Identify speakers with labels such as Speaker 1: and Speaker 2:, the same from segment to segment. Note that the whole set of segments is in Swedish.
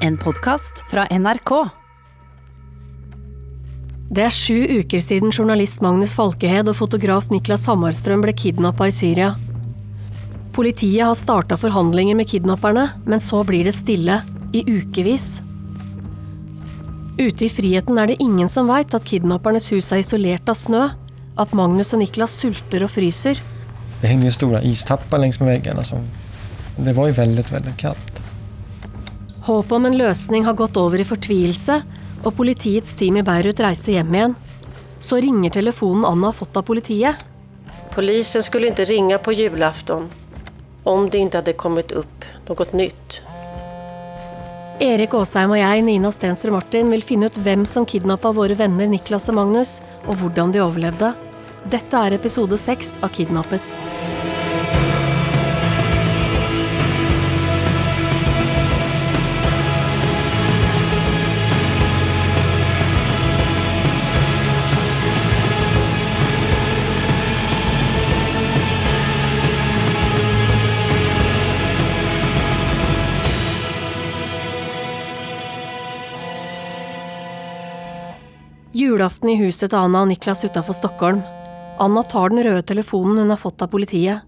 Speaker 1: En podkast fra NRK.
Speaker 2: Det er sju uker siden journalist Magnus Falkehed og fotograf Niklas Hammarstrøm ble kidnappa i Syria. Politiet har starta forhandlinger med kidnapperne, men så blir det stille i ukevis. Ute i friheten er det ingen som veit at kidnappernes hus er isolert av snø, at Magnus og Niklas sulter og fryser.
Speaker 3: Det hängde ju stora istappar längs med väggarna. Som, det var ju väldigt, väldigt kallt.
Speaker 2: Håpet om en løsning har gått over i fortvilelse, og politiets team i Beirut reiser hjem igjen. Så ringer telefonen Anna har fått av politiet.
Speaker 4: Polisen skulle inte ringa på julafton om det inte hade kommit upp något nytt.
Speaker 2: Erik Aasheim og jeg, Nina Stensrud Martin, vil finne ut hvem som kidnappa våre venner Niklas og Magnus, og hvordan de overlevde. Dette er episode seks av Kidnappet. Julaften i huset Anna och Niklas utanför Stockholm. Anna tar den röda telefonen hon har fått av politiet.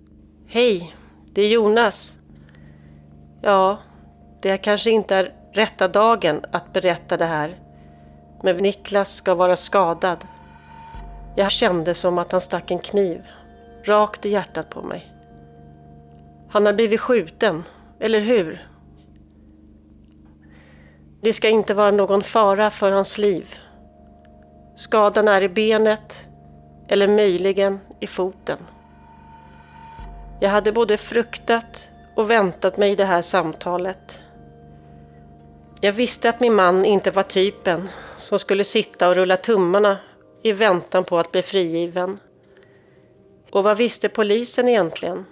Speaker 4: Hej, det är Jonas. Ja, det kanske inte är rätta dagen att berätta det här. Men Niklas ska vara skadad. Jag kände som att han stack en kniv rakt i hjärtat på mig. Han har blivit skjuten, eller hur? Det ska inte vara någon fara för hans liv. Skadan är i benet eller möjligen i foten. Jag hade både fruktat och väntat mig det här samtalet. Jag visste att min man inte var typen som skulle sitta och rulla tummarna i väntan på att bli frigiven. Och vad visste polisen egentligen?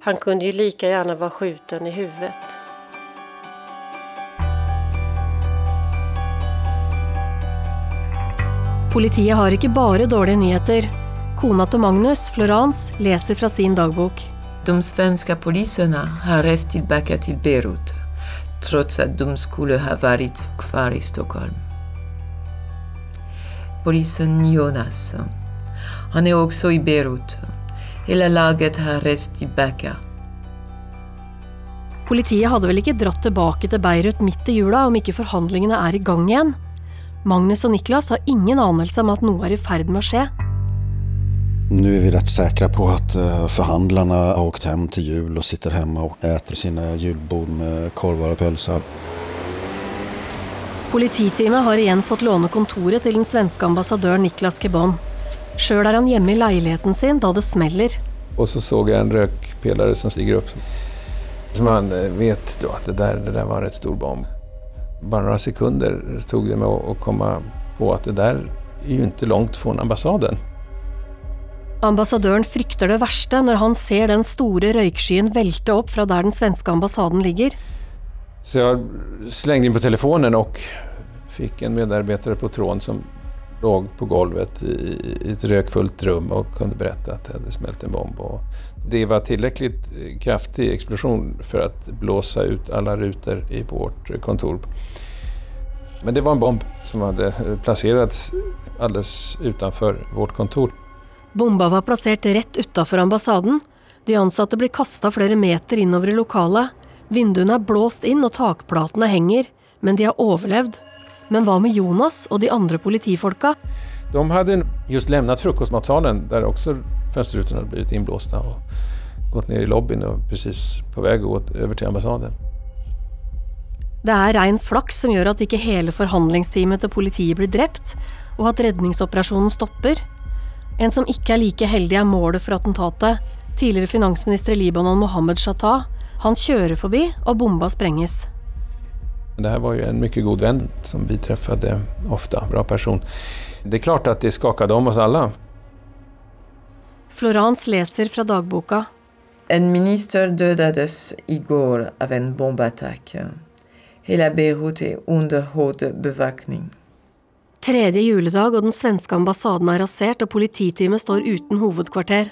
Speaker 4: Han kunde ju lika gärna vara skjuten i huvudet.
Speaker 2: Politiet har ikke bare dårlige nyheter. Kona til Magnus, Florence, leser fra sin dagbok.
Speaker 5: De svenska poliserna har rest tillbaka till Beirut trots att de skulle ha varit kvar i Stockholm. Polisen Jonas, han är också i Beirut. Hela laget har rest tillbaka.
Speaker 2: Politiet hadde vel ikke dratt tilbake til Beirut midt i jula om ikke forhandlingene er i gang igjen? Magnus og Niklas har ingen anelse om at noe er i ferd med å skje.
Speaker 6: Nu är vi rätt säkra på att eh, förhandlarna har åkt hem till jul och sitter hemma och äter sina julbord med korvar och pölsar.
Speaker 2: Polititeamet har igjen fått låne kontoret til den svenske ambassadøren Niklas Kebon. Sjøl er han hjemme i leiligheten sin da det smeller.
Speaker 7: Och så såg jag en rökpelare som stiger upp. Så man eh, vet då att det där, det där var en rätt stor bomb. Bara några sekunder tog det mig att komma på att det där är ju inte långt från ambassaden.
Speaker 2: Ambassadøren frykter det verste når han ser den store røykskyen velte opp fra der den svenske ambassaden ligger.
Speaker 7: Så jag slängde in på telefonen och fick en medarbetare på tråden som låg på golvet i i ett rökfullt rum och kunde berätta att det hade smält en bomb. Och det var tillräckligt eh, kraftig explosion för att blåsa ut alla rutor i vårt kontor. Men det var en bomb som hade eh, placerats alldeles utanför vårt kontor.
Speaker 2: Bomba var placerad rätt utanför ambassaden. De ansatte blir kastade flera meter in i lokalet. Vinduene er blåst in och takplatene hänger, men de har överlevt. Men hva med Jonas og de andre politifolka?
Speaker 7: De hade just lämnat frukostmatsalen där också fönsterrutorna hade blivit inblåsta och gått ner i lobbyn och precis på väg att gå över till ambassaden.
Speaker 2: Det er rein flaks som gjør at ikke hele forhandlingsteamet til politiet blir drept, og at redningsoperasjonen stopper. En som ikke er like heldig, er målet for attentatet. Tidligere finansminister i Libanon Mohammed Shattah. Han kjører forbi, og bomba sprenges.
Speaker 7: Det här var ju en mycket god vän som vi träffade ofta, bra person. Det är klart att det skakade om oss alla.
Speaker 2: Florence leser fra dagboka.
Speaker 5: En minister dödades igår av en bombattack. Hela Beirut är under hård bevakning.
Speaker 2: Tredje juledag, og den svenske ambassaden er rasert, og polititeamet står uten hovedkvarter.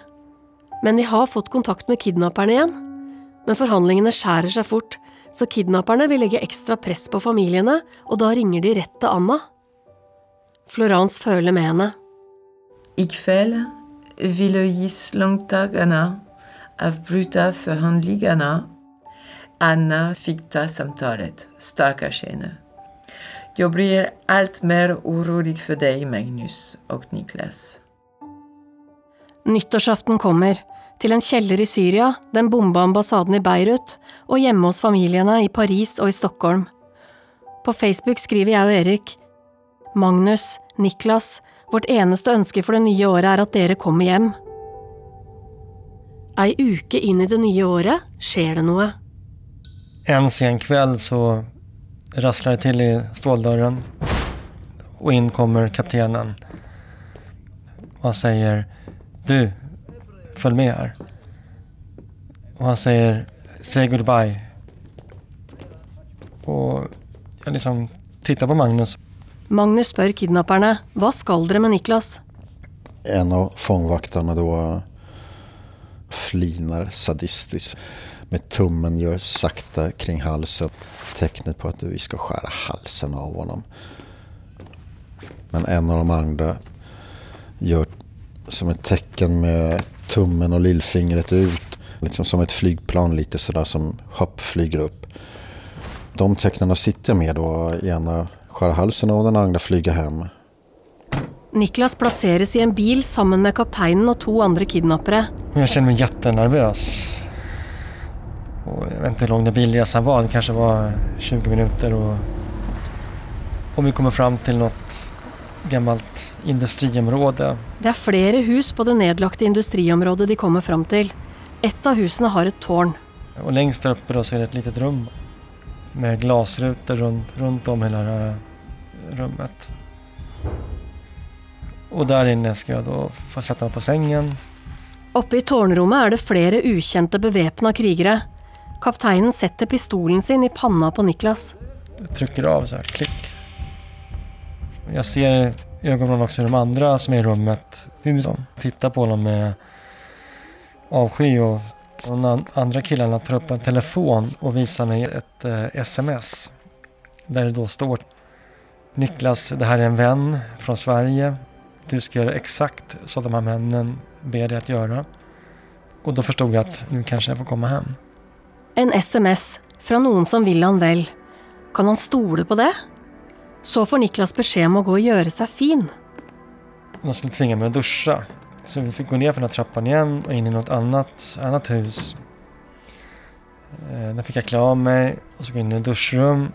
Speaker 2: Men de har fått kontakt med kidnapperne igjen. Men forhandlingene skjærer seg fort. Så kidnapperne vil legge ekstra press på familiene, og da ringer de rett til Anna. Florence føler med henne.
Speaker 5: I kväll ville gisslantagarna avbryta förhandlingarna. Anna fick ta samtalet. Stackars henne. Jag blir allt mer orolig för dig, Magnus och Niklas.
Speaker 2: Nyttårsaften kommer, til en kjeller i Syria, den bomba ambassaden i Beirut, og hjemme hos familiene i Paris og i Stockholm. På Facebook skriver jeg og Erik Magnus, Niklas, vårt eneste ønske for det nye året er at dere kommer hjem. Ei uke inn i det nye året skjer det noe.
Speaker 3: En sen kväll så rasslar det till i ståldörren och in kommer kaptenen. Och han säger Du, följ med här. Och han säger Say goodbye. Och jag liksom tittar på Magnus.
Speaker 2: Magnus spør kidnapperne hva skal dere med Niklas?
Speaker 6: En av fångvaktarna då flinar sadistiskt. Med tummen gör sakta kring halsen. Tecknet på att vi ska skära halsen av honom. Men en av de andra gör som ett tecken med tummen och lillfingret ut. Liksom som ett flygplan lite sådär som hopp flyger upp. De tecknarna sitter jag med då. Ena skär halsen av den andra flyger hem.
Speaker 2: Niklas plasseres i en bil sammen med kapteinen og to andre kidnappere.
Speaker 3: Och jag känner mig jättenervös. Och jag vet inte hur lång den bilresan var. Det kanske var 20 minuter. Och om vi kommer fram till något gammalt industriområde.
Speaker 2: Det er flere hus på det nedlagte industriområdet de kommer fram til. Et av husene har et tårn.
Speaker 3: Och längst där uppe då så är det ett litet rum. Med glasrutor runt, runt om hela det här rummet. Och där inne ska jag då få sätta mig på sängen.
Speaker 2: Oppe i tårnrommet er det flere ukjente bevæpna krigere. Kapteinen setter pistolen sin i panna på Niklas.
Speaker 3: Jag trycker av så här, klick. Jag ser i ögonen också hur de andra som är i rummet, hur de tittar på honom med avsky och de andra killarna tar upp en telefon och visar mig ett eh, sms. Där det då står Niklas, det här är en vän från Sverige. Du ska göra exakt så de här männen ber dig att göra. Och då förstod jag att nu kanske jag får komma hem.
Speaker 2: En SMS från någon som vill han väl. Kan han stole på det? Så får Niklas beskjed om å gå og gjøre seg fin.
Speaker 3: De skulle tvinga mig att duscha. Så vi fick gå ner för den här trappan igen och in i något annat, annat hus. Eh, Där fick jag klä av mig och så gå in i ett duschrum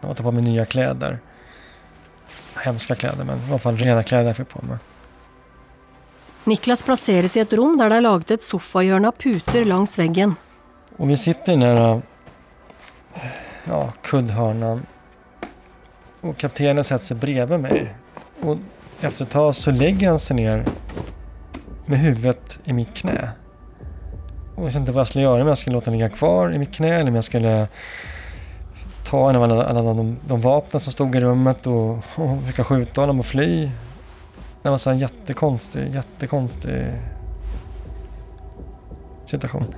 Speaker 3: och ta på mig nya kläder. Hemska kläder men i alla fall rena kläder jag fick på mig.
Speaker 2: Niklas plasseres i et rom der det er laget et sofahjørne av puter langs veggen.
Speaker 3: Och vi sitter i den här ja, kuddhörnan. Och kaptenen sätter sig bredvid mig. Och efter ett tag så lägger han sig ner med huvudet i mitt knä. Och jag visste inte vad jag skulle göra, om jag skulle låta honom ligga kvar i mitt knä eller om jag skulle ta en av alla, alla de, de vapen som stod i rummet och, och försöka skjuta honom och fly. Det var en jättekonstig, jättekonstig situation.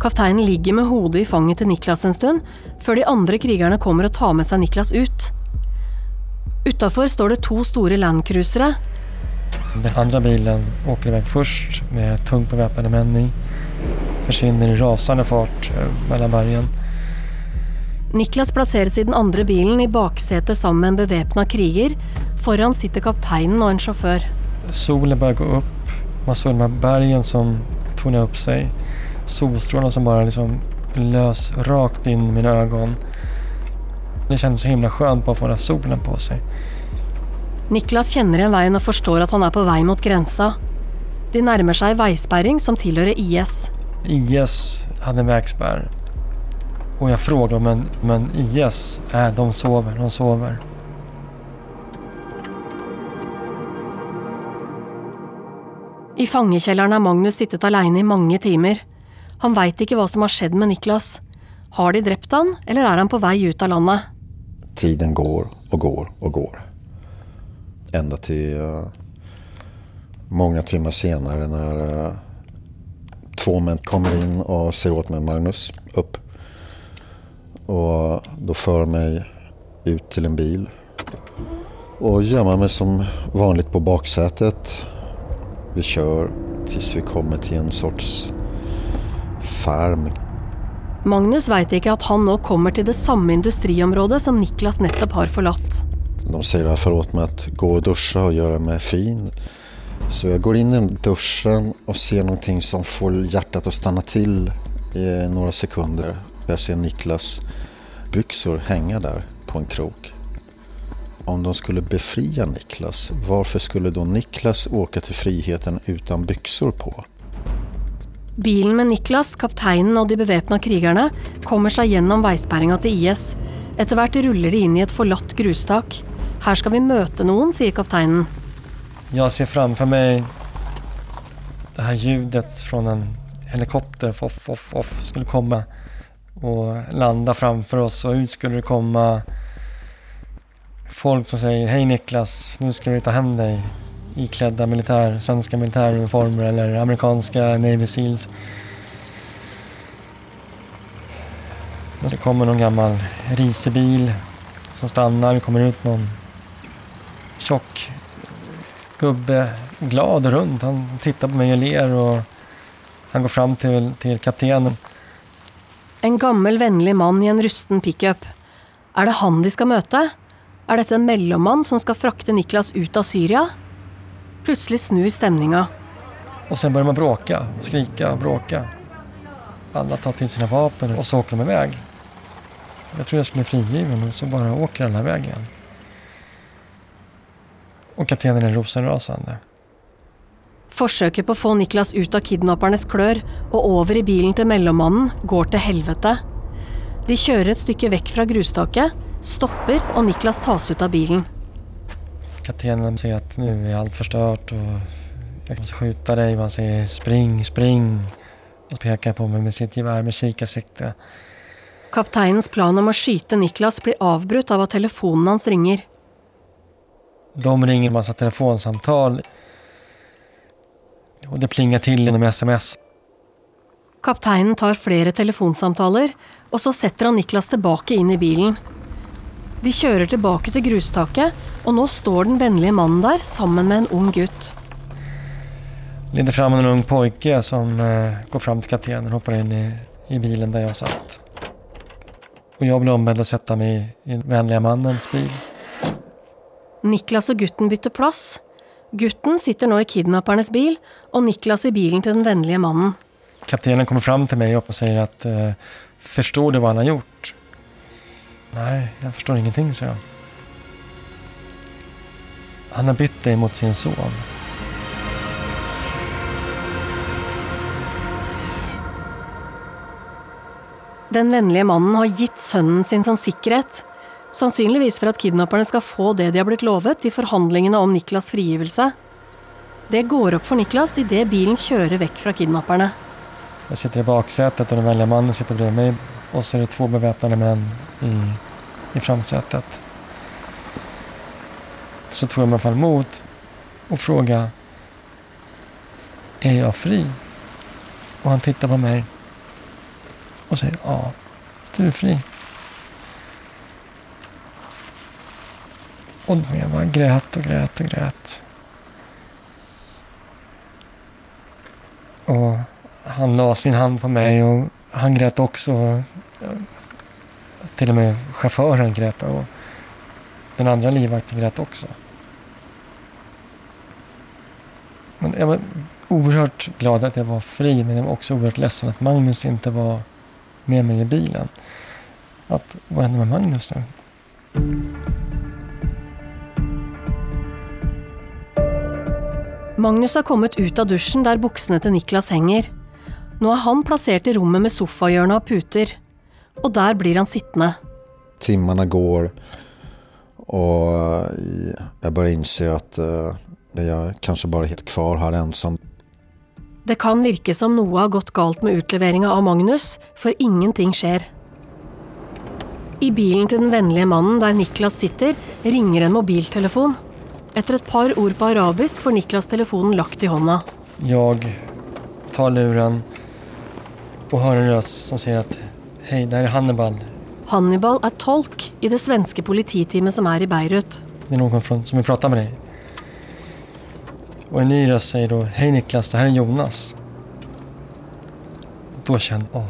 Speaker 2: Kapteinen ligger med hodet i fanget til Niklas en stund, før de andre krigerne kommer og tar med seg Niklas ut. Utafor står det to store landcruisere.
Speaker 3: Den andra bilen åker iväg först med tungt beväpnade män i. Försvinner i rasande fart eh, mellan bergen.
Speaker 2: Niklas plasseres i den andre bilen i baksetet sammen med en bevæpna kriger. Foran sitter kapteinen og en sjåfør.
Speaker 3: Solen börjar gå upp. Man såg de här bergen som tornar upp sig. Solstrålarna som bara liksom lös rakt in i mina ögon. Det kändes så himla skönt bara att få den här solen på sig.
Speaker 2: Niklas kjenner igjen veien og forstår at han er på vei mot grensa. De nærmer seg veisperring som tilhører IS.
Speaker 3: IS hade en vägspärr. Och jag frågade men, men IS, äh, de sover, de sover.
Speaker 2: I fangekjelleren har Magnus sittet alene i mange timer. Han veit ikke hva som har skjedd med Niklas. Har de drept han, eller er han på vei ut av landet?
Speaker 6: Tiden går och går och går. Ända till uh, många timmar senare när uh, två män kommer in och ser åt mig Magnus, upp. Och eh, då för mig ut till en bil. Och gömmer mig som vanligt på baksätet. Vi kör tills vi kommer till en sorts farm.
Speaker 2: Magnus veit ikke at han nå kommer til det samme industriområdet som Niklas nettopp har forlatt.
Speaker 6: De säger därför åt mig att gå och duscha och göra mig fin. Så jag går in i duschen och ser någonting som får hjärtat att stanna till i några sekunder. Jag ser Niklas byxor hänga där på en krok. Om de skulle befria Niklas, varför skulle då Niklas åka till friheten utan byxor på?
Speaker 2: Bilen med Niklas, kapteinen og de bevæpna krigerne kommer seg gjennom veisperringa til IS. Etter hvert ruller de inn i et forlatt grustak. Her skal vi møte noen, sier kapteinen.
Speaker 3: Jag ser framför mig det här ljudet från en helikopter, foff, foff, foff, skulle komma och landa framför oss och ut skulle det komma folk som säger Hej Niklas, nu ska vi ta hem dig iklädda militär, svenska militäruniformer eller amerikanska Navy Seals. Det kommer någon gammal risebil som stannar, det kommer ut någon tjock gubbe, glad och runt. Han tittar på mig och ler och han går fram till, till kaptenen.
Speaker 2: En gammel, vänlig man i en rusten pickup. Är det han de ska möta? Är det en mellanman som ska frakta Niklas ut av Syrien? Plutselig snur stemninga.
Speaker 3: Och sen börjar man bråka, skrika och bråka. Alla tar till sina vapen och så åker de iväg. Jag tror jag skulle bli frigiven och så bara åker alla iväg igen. Och kaptenen är rosenrasande.
Speaker 2: Forsøket på å få Niklas ut av kidnappernes klør og over i bilen til mellommannen går til helvete. De kjører et stykke vekk fra grustaket, stopper og Niklas tas ut av bilen.
Speaker 3: Kaptenen säger att nu är allt förstört och jag måste skjuta dig. Han säger spring, spring. Och pekar på mig med sitt gevär med kikarsikte.
Speaker 2: Kapteinens plan om å skyte Niklas blir avbrutt av at telefonen hans ringer.
Speaker 3: De ringer en massa telefonsamtal. Och det plingar till genom sms.
Speaker 2: Kapteinen tar flere telefonsamtaler, og så setter han Niklas tilbake inn i bilen. De kjører tilbake til grustaket, og nå står den vennlige mannen der sammen med en ung gutt.
Speaker 3: Leder fram en ung pojke som eh, går fram till kaptenen och hoppar in i, i bilen där jag satt. Och jag blir ombedd att sätta mig i den vänliga mannens bil.
Speaker 2: Niklas og gutten bytter plass. Gutten sitter nå i kidnappernes bil, og Niklas i bilen til den vennlige mannen.
Speaker 3: Kaptenen kommer fram till mig och säger att eh, Förstår du vad han har gjort? Nej, jag förstår ingenting, sa jag. Han har bytt dig mot sin son.
Speaker 2: Den vänlige mannen har gitt sønnen sin som sikkerhet, sannsynligvis för att kidnapperne ska få det de har blitt lovet i forhandlingene om Niklas' frigivelse. Det går upp för Niklas idet bilen kjører vekk fra kidnapperne.
Speaker 3: Jag sitter i baksätet och den vänliga mannen sitter bredvid mig. Och så är det två beväpnade män i, i framsätet. Så tog jag mig fall mod och frågade Är jag fri? Och han tittar på mig och säger ja, du är fri. Och jag bara grät och grät och grät. Och han la sin hand på mig och han grät också. Till och med chauffören grät och den andra livvakten grät också. Men jag var oerhört glad att jag var fri men jag var också oerhört ledsen att Magnus inte var med mig i bilen. Att, vad hände med Magnus nu?
Speaker 2: Magnus har kommit ut av duschen där buksene till Niklas hänger. Nå er han plassert i rommet med sofahjørne og puter. Og der blir han sittende.
Speaker 6: Timmarna går och jag börjar inse att eh, jag kanske bara är helt kvar här ensam.
Speaker 2: Det kan virke som noe har gått galt med utleveringa av Magnus, for ingenting skjer. I bilen til den vennlige mannen der Niklas sitter, ringer en mobiltelefon. Etter et par ord på arabisk får Niklas telefonen lagt i hånda.
Speaker 3: Jag tar luren, och hör en röst som säger att hej, det här är Hannibal.
Speaker 2: Hannibal er tolk i det svenske polititeamet som er i Beirut.
Speaker 3: Det är någon från, som vill prata med dig. Och en ny röst säger då, hej Niklas, det här är Jonas. Då kände jag,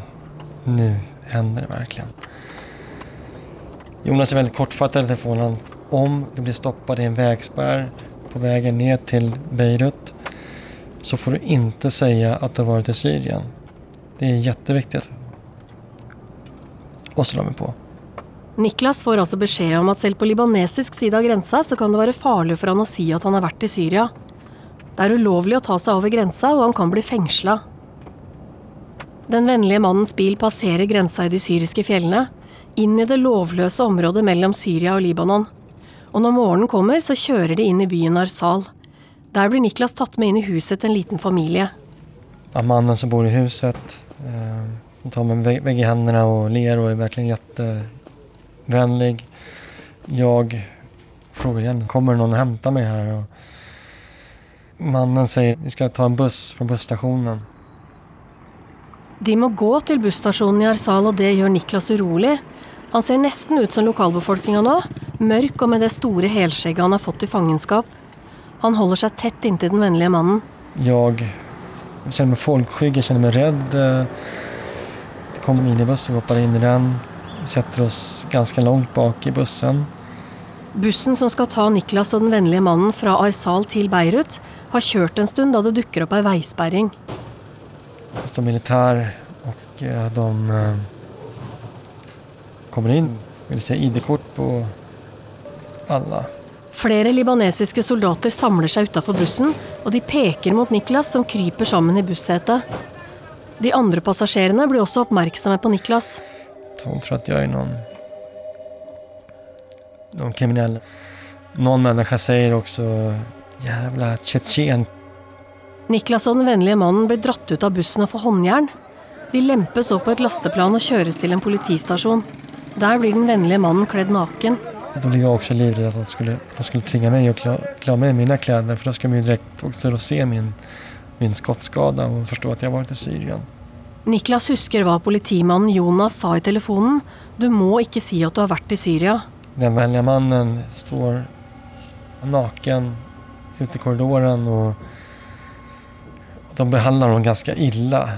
Speaker 3: nu händer det verkligen. Jonas är väldigt kortfattad i telefonen. Om du blir stoppad i en vägspärr på vägen ner till Beirut så får du inte säga att du har varit i Syrien. Det är jätteviktigt. Och så la vi på.
Speaker 2: Niklas får altså beskjed om at selv på libanesisk side av grensa så kan det være farlig for han å si at han har vært i Syria. Det er ulovlig å ta seg over grensa, og han kan bli fengsla. Den vennlige mannens bil passerer grensa i de syriske fjellene, inn i det lovløse området mellom Syria og Libanon. Og når morgenen kommer, så kjører de inn i byen Arsal. Der blir Niklas tatt med inn i huset en liten familie.
Speaker 3: Ja, mannen som bor i huset. Eh, som tar mig bä- bägge händerna och ler och är verkligen jättevänlig. Jag frågar igen, kommer någon och hämta mig här? Och mannen säger, vi ska ta en buss från busstationen.
Speaker 2: De må gå til busstasjonen i Arsal, og det gjør Niklas urolig. Han ser nesten ut som lokalbefolkninga nå, mørk og med det store helskjegget han har fått i fangenskap. Han holder seg tett inntil den vennlige mannen.
Speaker 3: Jag känner mig folkskygg, jag känner mig rädd. Det kommer en minibuss, vi hoppar in i den. Vi sätter oss ganska långt bak i bussen.
Speaker 2: Bussen som skal ta Niklas og den vennlige mannen fra Arsal til Beirut, har kjørt en stund da det dukker opp ei veisperring.
Speaker 3: Det står militär och eh, de eh, kommer in. Vill se ID-kort på alla.
Speaker 2: Flere libanesiske soldater samler seg utafor bussen, og de peker mot Niklas, som kryper sammen i bussetet. De andre passasjerene blir også oppmerksomme på Niklas.
Speaker 3: Hon tror att jag är någon, någon kriminell. Någon människa säger också jävla tjetjen.
Speaker 2: Niklas og den vennlige mannen blir dratt ut av bussen og får håndjern. De lempes opp på et lasteplan og kjøres til en politistasjon. Der blir den vennlige mannen kledd naken.
Speaker 3: Då blev jag också livrädd att de skulle, att de skulle tvinga mig att klä, klä av mig mina kläder. För då ska man ju direkt också se min, min skottskada och förstå att jag varit i Syrien.
Speaker 2: Niklas husker hva politimannen Jonas sa i telefonen. Du må ikke si at du har vært i Syria.
Speaker 3: Den vänliga mannen står naken ute i korridoren och de behandlar honom ganska illa.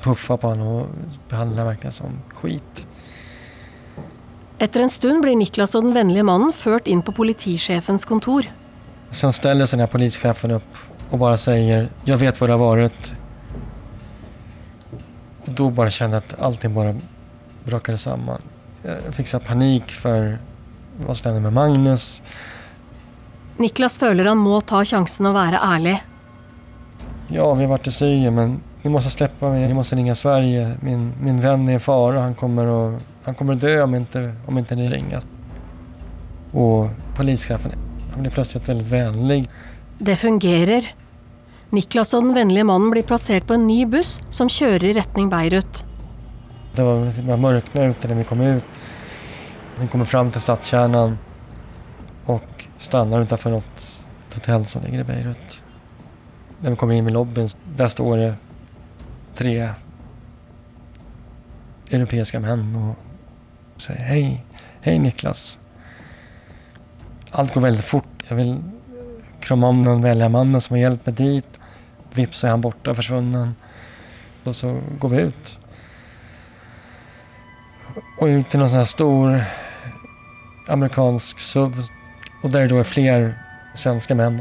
Speaker 3: Puffar på honom och behandlar verkligen som skit.
Speaker 2: Etter en stund blir Niklas og den vennlige mannen ført inn på politisjefens kontor.
Speaker 3: Sen ställer sig den här polischefen upp och bara säger Jag vet vad det har varit. Och då bara kände jag att allting bara brakade samman. Jag fick så panik för vad som hände med Magnus.
Speaker 2: Niklas føler han må ta sjansen og være ærlig.
Speaker 3: Ja, vi har varit i Syrien men ni måste släppa mig. Ni måste ringa Sverige. Min, min vän är i fara. Han kommer att, han kommer dö om inte, om inte ni ringer. Och polischefen han blir plötsligt väldigt vänlig.
Speaker 2: Det fungerer. Niklas og den vennlige mannen blir plassert på en ny buss som kjører i retning Beirut.
Speaker 3: Det var, det var mörkna ute när vi kom ut. Vi kommer fram till stadskärnan och stannar utanför något hotell som ligger i Beirut. När vi kommer in i lobbyn, där står det tre europeiska män och säger hej, hej Niklas. Allt går väldigt fort. Jag vill krama om den vänliga mannen som har hjälpt mig dit. Vips är han borta, försvunnen. Och så går vi ut. Och ut till någon sån här stor amerikansk SUV. Och där då är fler svenska män.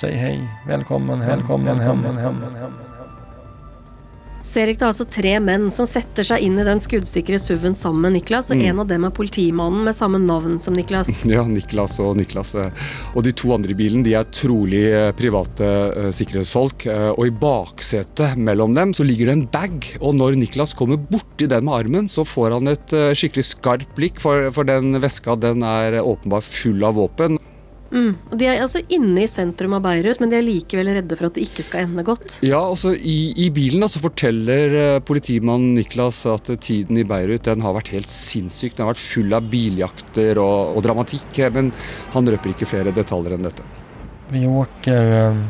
Speaker 3: Säger hej, välkommen, välkommen hem, hem, hem, hem.
Speaker 2: Serik, det er altså tre menn som setter seg inn i den skuddsikre SUV-en sammen med Niklas, og en av dem er politimannen med samme navn som Niklas.
Speaker 8: Ja, Niklas og Niklas. eh, Og de to andre i bilen de er trolig eh, private eh, sikkerhetsfolk. Og i baksetet mellom dem så ligger det en bag. Og når Niklas kommer borti den med armen, så får han et skikkelig skarpt blikk, for, for den veska den er åpenbart full av våpen.
Speaker 2: Mm. Og De er altså inne i sentrum av Beirut, men de er likevel redde for at det ikke skal ende godt.
Speaker 8: Ja, altså I, i bilen da, så forteller eh, politimannen Niklas at tiden i Beirut den har vært helt sinnssyk. Den har vært full av biljakter og, og dramatikk, eh, men han røper ikke flere detaljer enn dette.
Speaker 3: Vi åker... eh,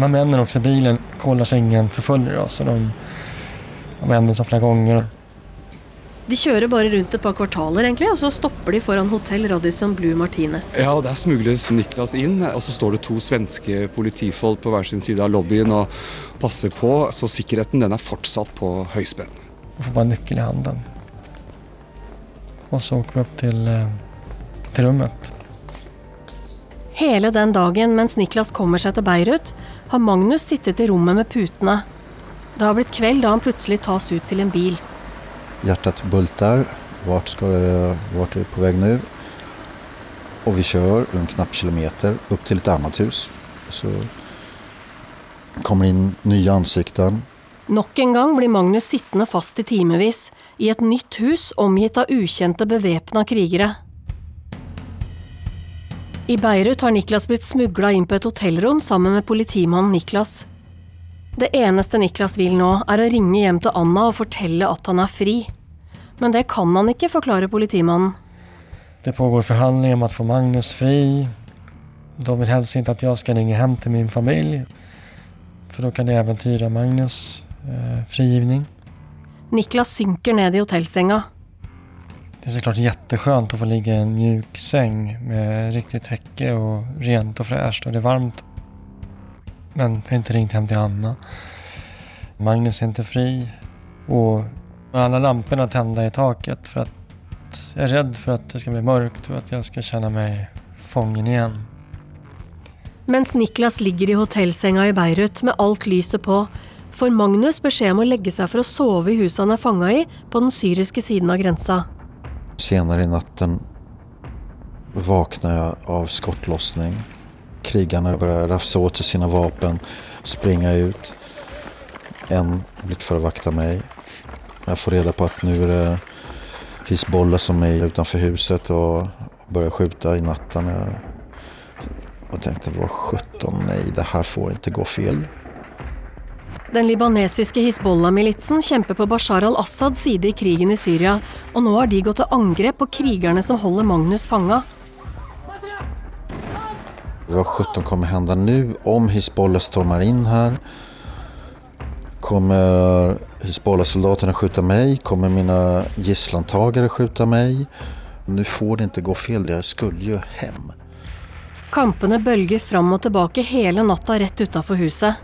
Speaker 3: här männen också i bilen kollar så ingen förföljer oss. Och de Han vände sig flera gånger.
Speaker 2: De kjører bare rundt et par kvartaler, egentlig, og så stopper de foran hotell Radisson Blue Martinez.
Speaker 8: Ja, og Der smugles Niklas inn, og så står det to svenske politifolk på hver sin side av lobbyen og passer på, så sikkerheten den er fortsatt på høyspenn.
Speaker 3: Jag får bara nyckel i handen. Och så åker vi upp till, eh, till rummet.
Speaker 2: Hele den dagen mens Niklas kommer seg til Beirut, har Magnus sittet i rommet med putene. Det har blitt kveld da han plutselig tas ut til en bil.
Speaker 6: Hjärtat bultar. Vart, ska det, vart är det på väg nu? Och vi kör en knapp kilometer upp till ett annat hus. Så kommer in nya ansikten.
Speaker 2: Nok en gång blir Magnus sittande fast i timevis, i ett nytt hus omgitt av okända beväpnade krigare. I Beirut har Niklas blivit smugglad in på ett hotellrum samman med politimannen Niklas. Det eneste Niklas vil nå, er å ringe hjem til Anna og fortelle at han er fri. Men det kan han ikke, forklarer politimannen.
Speaker 3: Det pågår förhandlingar om att få Magnus fri. De vill helst inte att jag ska ringa hem till min familj. För då kan det äventyra Magnus eh, frigivning.
Speaker 2: Niklas synker ned i hotellsenga.
Speaker 3: Det är såklart jätteskönt att få ligga i en mjuk säng med riktigt täcke och rent och fräscht och det är varmt. Men jag har inte ringt hem till Anna. Magnus är inte fri och alla lamporna tända i taket för att jag är rädd för att det ska bli mörkt och att jag ska känna mig fången igen.
Speaker 2: Mens Niklas ligger i hotellsenga i Beirut med alt lyset på, får Magnus beskjed om å legge seg for å sove i huset han er fanga i, på den syriske siden av grensa.
Speaker 6: Senare i natten vaknar jag av skottlossning. Krigarna börjar rafsa åt sig sina vapen, springa ut. En blir för att vakta mig. Jag får reda på att nu är det Hizbollah som är utanför huset och börjar skjuta i natten. Jag, tänkte, vad sjutton, nej, det här får inte gå fel.
Speaker 2: Den libanesiske Hizbollah-militsen kjemper på Bashar al-Assads side i krigen i Syria, och nu har de gått till angrep på krigerne som håller Magnus fanga.
Speaker 6: Vad sjutton kommer hända nu om Hizbollah stormar in här? Kommer Hizbollah-soldaterna skjuta mig? Kommer mina gisslantagare skjuta mig? Nu får det inte gå fel, jag skulle ju hem.
Speaker 2: Kampene bølger fram och tillbaka hela natten rätt utanför huset.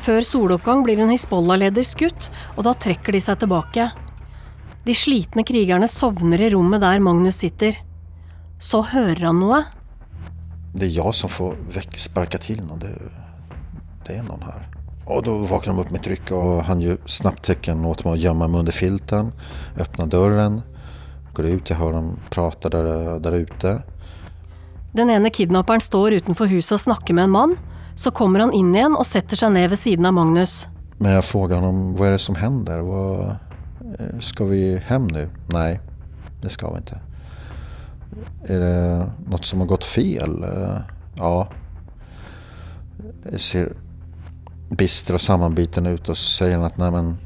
Speaker 2: Før soloppgang blir en Hizbollah-leder skutt, och då trekker de sig tillbaka. De slitne krigerne sovner i rummet där Magnus sitter. Så hører han noe.
Speaker 6: Det är jag som får väck, sparka till någon. Det, det är någon här. Och då vaknar de upp med ett ryck och han gör snabbt tecken åt mig att gömma mig under filten. Öppnar dörren. Går ut, jag hör dem prata där, där ute.
Speaker 2: Den ene kidnapperen står utenfor huset og snakker med en mann. Så kommer han inn igjen og setter seg ned ved siden av Magnus.
Speaker 6: Men jag frågar honom, vad är det som händer? Vad, eh, ska vi hem nu? Nej, det ska vi inte. Är det något som har gått fel? Eh, Ja. Jag ser bister och sammanbiten ut och säger han att nej men,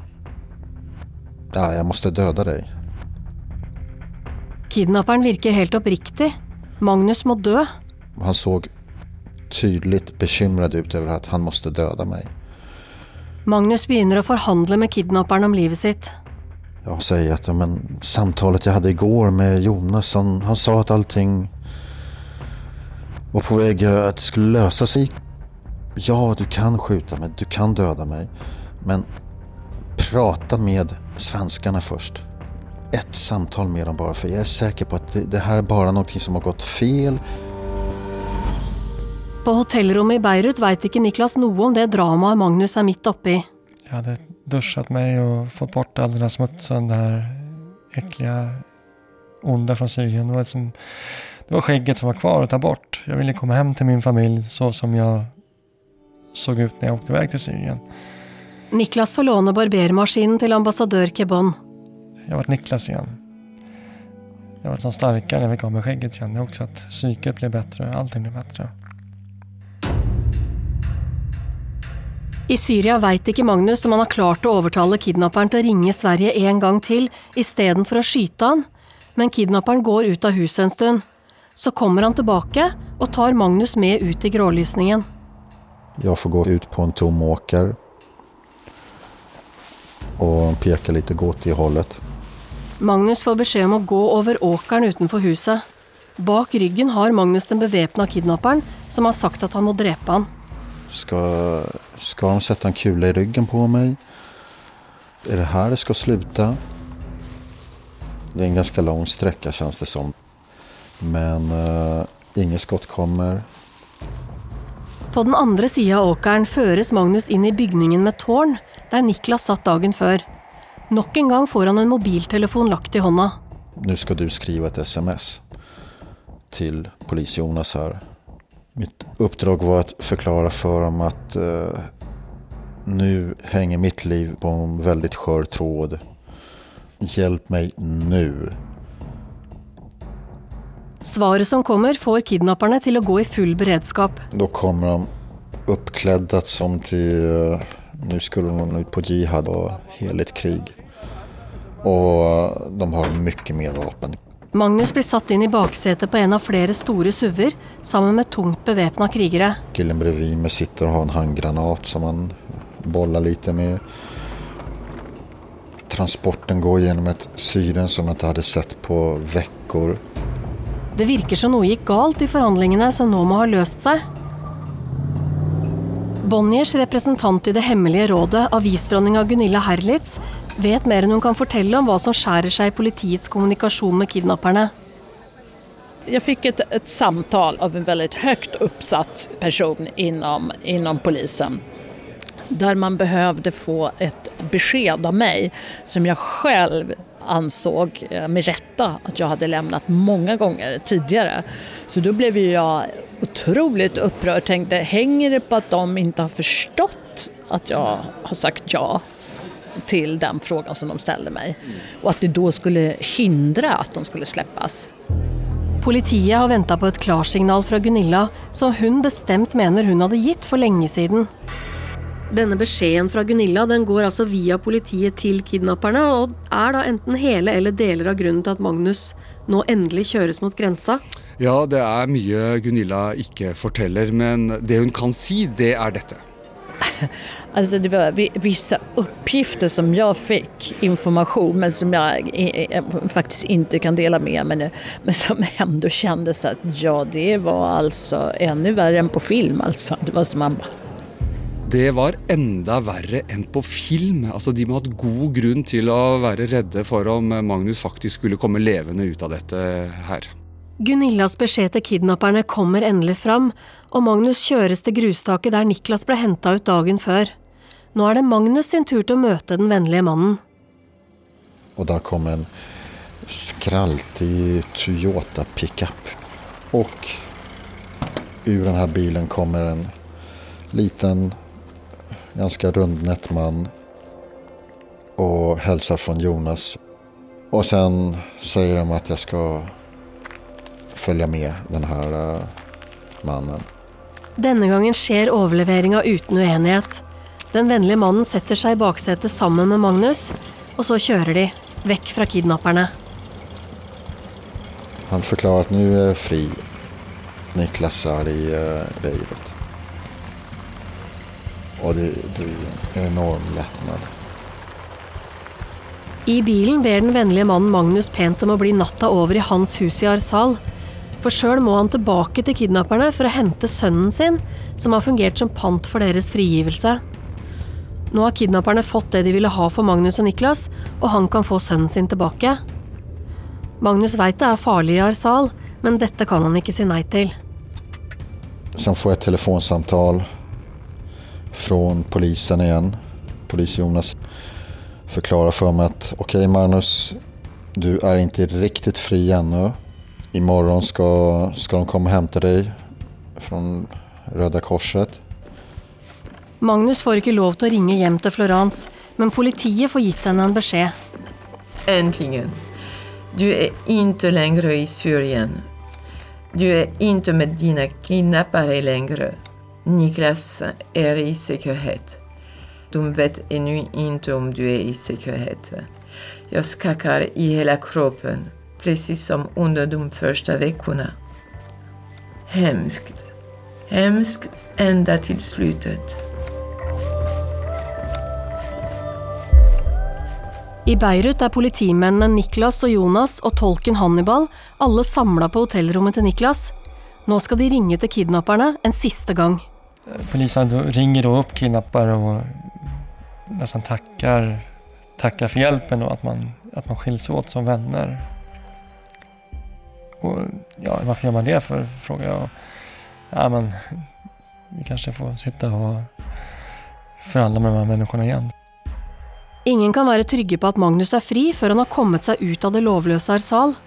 Speaker 6: ja, jag måste döda dig.
Speaker 2: Kidnapperen virker helt oppriktig. Magnus må dø.
Speaker 6: Han såg tydligt bekymrad ut över att han måste döda mig.
Speaker 2: Magnus begynner å forhandle med kidnapperen om livet sitt.
Speaker 6: Jag säger att ja, men, samtalet jag hade igår med Jonas, han, han sa att allting var på väg att det skulle lösa sig. Ja, du kan skjuta mig, du kan döda mig. Men prata med svenskarna först. Ett samtal med dem bara, för jag är säker på att det, det här är bara någonting som har gått fel.
Speaker 2: På hotellrommet i Beirut veit ikke Niklas noe om det dramaet Magnus er midt oppi.
Speaker 3: Jag hade duschat mig och fått bort all den här smutsen, det här äckliga onda från Syrien. Det var, som, det var skägget som var kvar att ta bort. Jag ville komma hem till min familj så som jag såg ut när jag åkte iväg till Syrien.
Speaker 2: Niklas får låne barbermaskinen til ambassadør Kebon.
Speaker 3: Jag var Niklas igen. Jag var som starkare när jag fick av mig skägget kände jag också att psyket blev bättre, allting blev bättre.
Speaker 2: I Syria veit ikke Magnus om han har klart å overtale kidnapperen til å ringe Sverige en gang til istedenfor å skyte han, men kidnapperen går ut av huset en stund. Så kommer han tilbake og tar Magnus med ut i grålysningen.
Speaker 6: Jag får gå ut på en tom åker. och pekar lite åt det hållet.
Speaker 2: Magnus får beskjed om å gå over åkeren utenfor huset. Bak ryggen har Magnus den bevæpna kidnapperen, som har sagt at han må drepe han.
Speaker 6: Ska, ska de sätta en kula i ryggen på mig? Är det här det ska sluta? Det är en ganska lång sträcka känns det som. Men uh, inget skott kommer.
Speaker 2: På den andre sida av åkeren føres Magnus inn i bygningen med tårn, der Niklas satt dagen før. Nok en gang får han en mobiltelefon lagt i hånda.
Speaker 6: Nu ska du skriva ett sms till polis-Jonas här. Mitt uppdrag var att förklara för dem att uh, nu hänger mitt liv på en väldigt skör tråd. Hjälp mig nu.
Speaker 2: Svaret som kommer, får kidnapperne til å gå i full beredskap.
Speaker 6: Då kommer de uppklädda som till... eh, Nu skulle de ut på jihad och heligt krig. Och eh, de har mycket mer vapen.
Speaker 2: Magnus blir satt inn i baksetet på en av flere store SUV-er sammen med tungt bevæpna krigere.
Speaker 6: Killen bredvid mig sitter och har en handgranat som han bollar lite med. Transporten går genom ett Syden som jag inte hade sett på veckor.
Speaker 2: Det virker som noe gikk galt i forhandlingene som nå må ha løst seg. Bonniers representant i Det hemmelige rådet, avisdronninga Gunilla Herlitz, vet mer enn hun kan fortelle om hva som skjærer seg i politiets kommunikasjon med kidnapperne.
Speaker 9: Jag fick ett, ett samtal av en väldigt högt uppsatt person inom, inom polisen. Där man behövde få ett besked av mig som jag själv ansåg eh, med rätta att jag hade lämnat många gånger tidigare. Så då blev jag otroligt upprörd och tänkte, hänger det på att de inte har förstått att jag har sagt ja till den frågan som de ställde mig? Och att det då skulle hindra att de skulle släppas?
Speaker 2: Politiet har venta på et klarsignal fra Gunilla, som hun bestemt mener hun hadde gitt for lenge siden. Denne beskjeden fra Gunilla den går altså via politiet til kidnapperne, og er da enten hele eller deler av grunnen til at Magnus nå endelig kjøres mot grensa.
Speaker 8: Ja, det er mye Gunilla ikke forteller, men det hun kan si, det er dette.
Speaker 9: Alltså det var vi- vissa uppgifter som jag fick, information, men som jag faktiskt inte kan dela med mig nu. Men som ändå kändes att ja, det var alltså ännu värre än på film. Alltså. Det var som man bara,
Speaker 8: Det var enda verre enn på film. Altså, de må ha hatt god grunn til å være redde for om Magnus faktisk skulle komme levende ut av dette her.
Speaker 2: Gunillas beskjed til kidnapperne kommer endelig fram, og Magnus kjøres til grustaket der Niklas ble henta ut dagen før. Nå er det Magnus sin tur til å møte den vennlige mannen.
Speaker 6: Och där kommer en skraltig Toyota pickup. Och ur den här bilen kommer en liten, ganska rundnätt man och hälsar från Jonas. Och sen säger de att jag ska följa med den här eh, mannen.
Speaker 2: Denne gangen skjer overleveringa uten uenighet. Den vennlige mannen setter seg i baksetet sammen med Magnus, og så kjører de, vekk fra kidnapperne.
Speaker 6: Han förklarar att nu är fri. Niklas är i Beirut. Och det, det är en enorm lättnad.
Speaker 2: I bilen ber den vennlige mannen Magnus pent om å bli natta over i hans hus i Arsal. For sjøl må han tilbake til kidnapperne for å hente sønnen sin, som har fungert som pant for deres frigivelse. Nå har kidnapperne fått det de ville ha for Magnus og Niklas, og han kan få sønnen sin tilbake. Magnus veit det er farlig i Arsal, men dette kan han ikke si nei til.
Speaker 6: Sen får jag ett telefonsamtal från polisen igen. Polis-Jonas förklarar för mig att okej Magnus, du är inte riktigt fri ännu. Imorgon ska, ska de komma och hämta dig från Röda Korset.
Speaker 2: Magnus får ikke lov til å ringe hjem til Florence, men politiet får gitt henne en beskjed.
Speaker 5: Äntligen. Du är inte längre i Syrien. Du är inte med dina kidnappare längre. Niklas är i säkerhet. De vet ännu inte om du är i säkerhet. Jag skakar i hela kroppen, precis som under de första veckorna. Hemskt. Hemskt ända till slutet.
Speaker 2: I Beirut är polismännen Niklas och Jonas och tolken Hannibal alla samlade på hotellrummet till Niklas. Nu ska de ringa till kidnapparna en sista gång.
Speaker 3: Polisen ringer då upp kidnappare och nästan tackar, tackar för hjälpen och att man, att man skiljs åt som vänner. Och ja, varför gör man det för, frågar jag. Ja, men vi kanske får sitta och förhandla med de här människorna igen.
Speaker 2: Ingen kan være trygge på at Magnus er fri før han har kommet seg ut av det lovløse Arsal.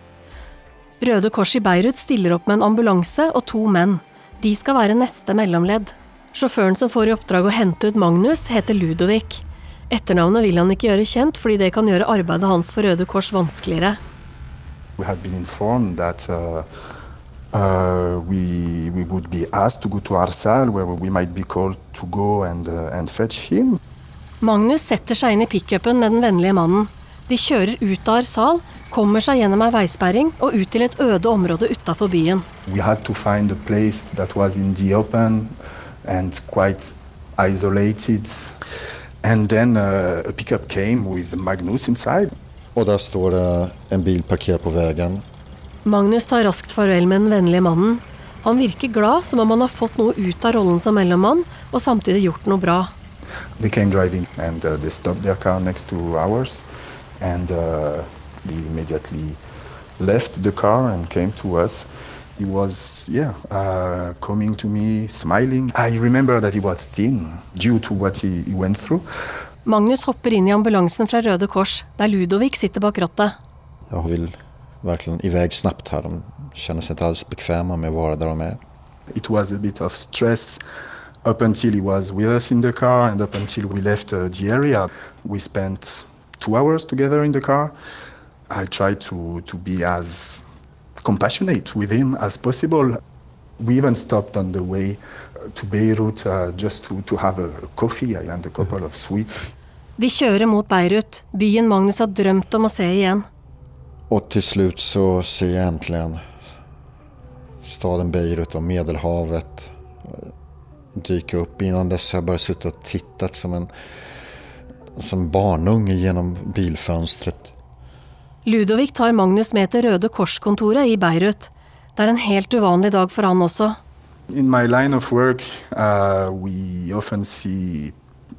Speaker 2: Røde Kors i Beirut stiller opp med en ambulanse og to menn. De skal være neste mellomledd. Sjåføren som får i oppdrag å hente ut Magnus, heter Ludovic. Etternavnet vil han ikke gjøre kjent, fordi det kan gjøre arbeidet hans for Røde Kors vanskeligere.
Speaker 10: We had been informed that uh, uh, we, we would be asked to go to Arsal, where we might be called to go and, uh, and fetch him.
Speaker 2: Magnus setter seg inn i pickupen med den vennlige mannen. De kjører ut av Arsal, kommer seg gjennom ei veisperring og ut til et øde område utafor byen.
Speaker 10: We had to find a place that was in the open and quite isolated. And then uh, a pickup came with Magnus inside.
Speaker 6: Och där står det en bil parkerad på vägen.
Speaker 2: Magnus tar raskt farvel med den vennlige mannen. Han virker glad, som om han har fått noe ut av rollen som mellommann, og samtidig gjort noe bra.
Speaker 10: They came driving and uh, they stopped their car next to ours and uh, they immediately left the car and came to us. He was, yeah, uh, coming to me, smiling. I remember that he was thin due to what he, he went through.
Speaker 2: Magnus hopper inn i ambulansen fra Røde Kors, der Ludovic sitter bak rattet.
Speaker 6: Jag vill verkligen iväg snabbt här. De känner sig inte alls bekväma med att vara där de är.
Speaker 10: It was a bit of stress up until he was with us in the car and up until we left uh, the area. We spent two hours together in the car. I tried to, to be as compassionate with him as possible. We even stopped on the way uh, to Beirut uh, just to, to have a, a coffee and a couple of sweets.
Speaker 2: De kjører mot Beirut, byen Magnus har drømt om å se igjen.
Speaker 6: Och till slut så ser jag äntligen staden Beirut och Medelhavet dyka upp. Innan dess har jag bara suttit och tittat som en som barnunge genom bilfönstret.
Speaker 2: Ludovic tar Magnus med til Røde Kors-kontoret i Beirut. Det er en helt uvanlig dag for han også.
Speaker 10: In my line of work, uh, we often see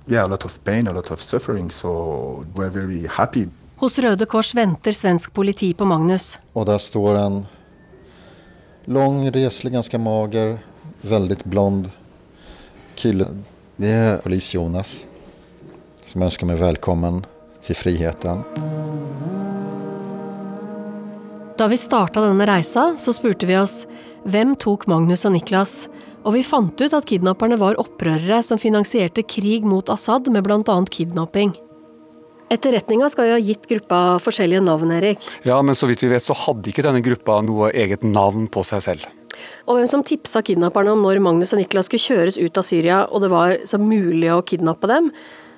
Speaker 10: yeah, a lot of pain, a lot of suffering, so we're very happy.
Speaker 2: Hos Røde Kors venter svensk politi på Magnus.
Speaker 6: Och där står en lång, reslig, ganska mager, väldigt blond kille. Det är polis Jonas som önskar mig välkommen till friheten.
Speaker 2: Da vi starta denne reisa, så spurte vi oss hvem tok Magnus og Niklas? Og vi fant ut at kidnapperne var opprørere som finansierte krig mot Assad med bl.a. kidnapping. Etterretninga skal jo ha gitt gruppa forskjellige navn, Erik.
Speaker 8: Ja, men så vidt vi vet så hadde ikke denne gruppa noe eget navn på seg selv.
Speaker 2: Og hvem som tipsa kidnapperne om når Magnus og Niklas skulle kjøres ut av Syria og det var så mulig å kidnappe dem,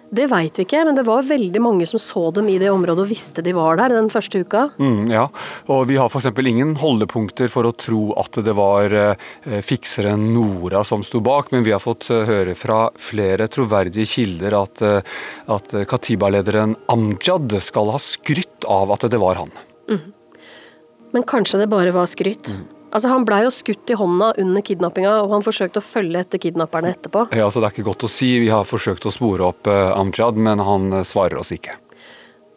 Speaker 2: det veit vi ikke, men det var veldig mange som så dem i det området og visste de var der den første uka.
Speaker 8: Mm, ja, og vi har f.eks. ingen holdepunkter for å tro at det var eh, fikseren Nora som sto bak, men vi har fått eh, høre fra flere troverdige kilder at, eh, at Katiba-lederen Amjad skal ha skrytt av at det var han.
Speaker 2: Mm. Men kanskje det bare var skryt. Altså Han blei jo skutt i hånda under kidnappinga, og han forsøkte å følge etter kidnapperne etterpå.
Speaker 8: Ja, så Det er ikke godt å si. Vi har forsøkt å spore opp eh, Amjad, men han eh, svarer oss ikke.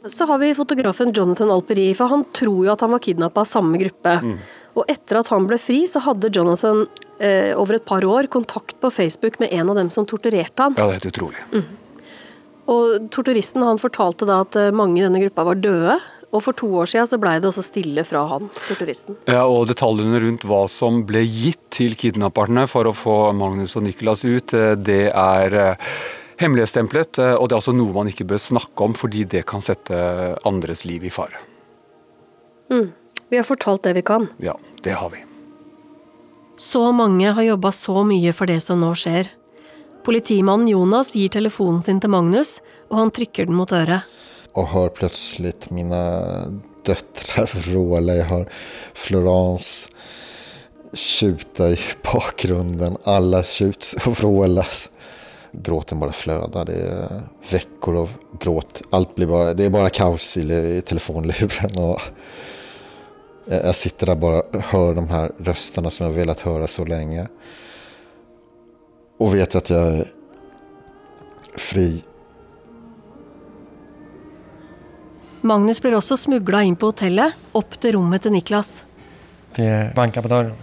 Speaker 2: Så har vi fotografen Jonathan Alperi, for han tror jo at han var kidnappa av samme gruppe. Og etter at han ble fri, så hadde Jonathan eh, over et par år kontakt på Facebook med en av dem som torturerte han.
Speaker 8: Ja, det er helt utrolig.
Speaker 2: Og torturisten han fortalte da at eh, mange i denne gruppa var døde. Og for to år siden så blei det også stille fra han, torturisten.
Speaker 8: Ja, og Detaljene rundt hva som ble gitt til kidnapperne for å få Magnus og Nicolas ut, eh, det er eh, hemmelighetsstemplet. eh, Og det er altså noe man ikke bør snakke om, fordi det kan sette andres liv i fare.
Speaker 2: Mm. Vi har fortalt det vi kan.
Speaker 8: Ja, det har vi.
Speaker 2: Så mange har jobba så mye for det som nå skjer. Politimannen Jonas gir telefonen sin til Magnus, og han trykker den mot øret
Speaker 6: och hör plötsligt mina döttrar vråla. Jag hör Florence tjuta i bakgrunden. Alla tjuts och vrålas. Gråten bara flödar. Det är veckor av gråt. Allt blir bara, det är bara kaos i, i telefonluren. Och jag sitter där bara och hör de här rösterna som jag velat höra så länge. Och vet att jag är fri.
Speaker 2: Magnus blir også smugla inn på hotellet, opp til rommet til Niklas.
Speaker 3: Det bankar på dörren.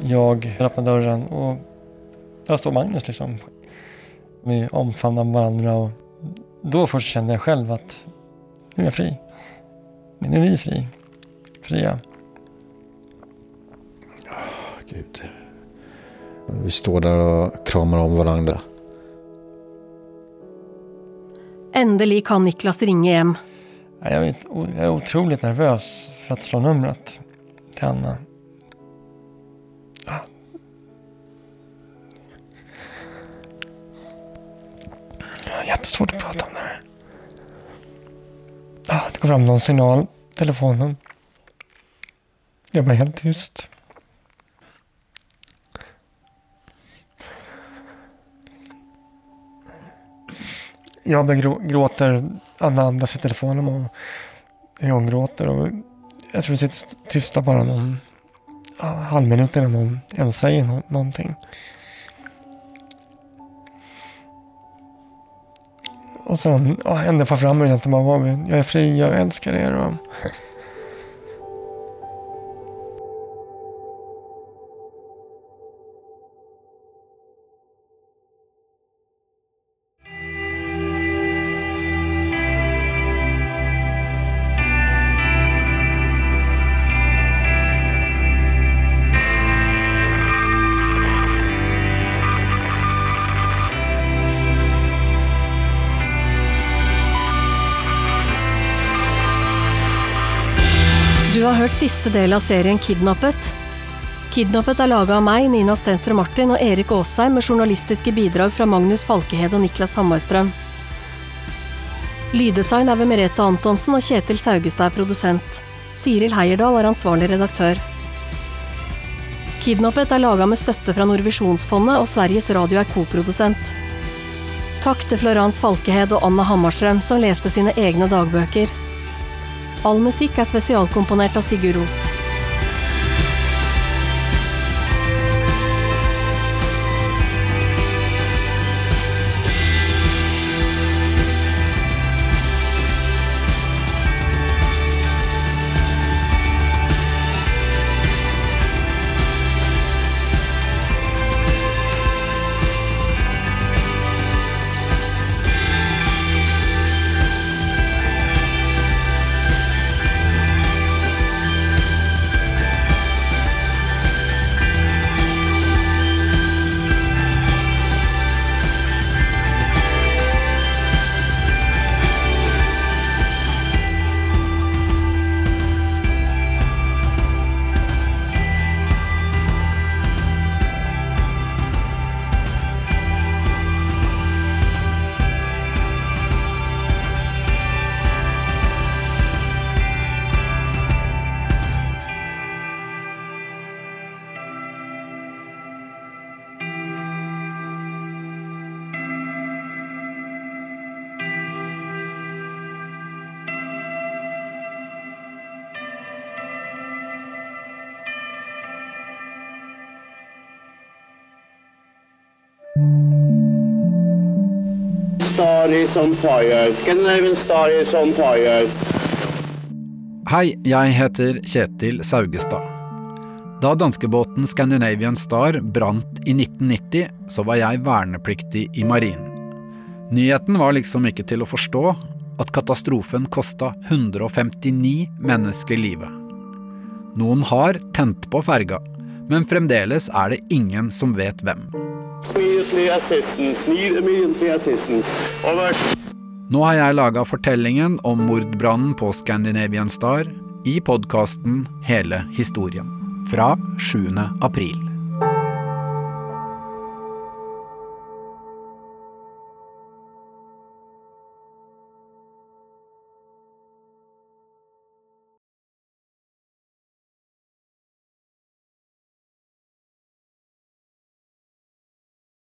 Speaker 3: Jag öppnar dörren och där står Magnus liksom. Vi omfamnar varandra och då först kände jag själv att nu är jag fri. Nu är vi fri. Fria.
Speaker 6: Gud. Vi står där och kramar om varandra.
Speaker 2: Endelig kan Niklas ringe hjem.
Speaker 3: Jag, är otroligt nervös för att slå numret till Anna. Jag har jättesvårt att prata om det här. Ah, det går fram någon signal, telefonen. Jag var helt tyst. Jag gråter, Anna andas i telefonen och hon gråter. Och jag tror vi sitter tysta bara någon halvminut halv minut innan hon ens säger någonting. Och sen, ja, hände fram och egentligen bara, jag är fri, jag älskar er. Och,
Speaker 2: siste del av serien Kidnappet. Kidnappet er laga av meg, Nina Stensrud Martin og Erik Aasheim med journalistiske bidrag fra Magnus Falkehed og Niklas Hammarstrøm. Lyddesign er ved Merete Antonsen og Kjetil Saugestad er produsent. Siril Heierdal er ansvarlig redaktør. Kidnappet er laga med støtte fra Norvisjonsfondet, og Sveriges Radio er koprodusent. Takk til Florence Falkehed og Anna Hammarstrøm, som leste sine egne dagbøker. All musikk er spesialkomponert av Sigurd Ros.
Speaker 11: Stories on Fire, Scandinavian Stories on Fire.
Speaker 12: Hei, jeg heter Kjetil Saugestad. Da danskebåten Scandinavian Star brant i 1990, så var jeg vernepliktig i marinen. Nyheten var liksom ikke til å forstå at katastrofen kosta 159 mennesker livet. Noen har tent på ferga, men fremdeles er det ingen som vet hvem.
Speaker 11: Immediately assistance, need immediately assistance. Over.
Speaker 12: Nå har jeg laga fortellingen om mordbrannen på Scandinavian Star i podkasten Hele historien fra 7. april.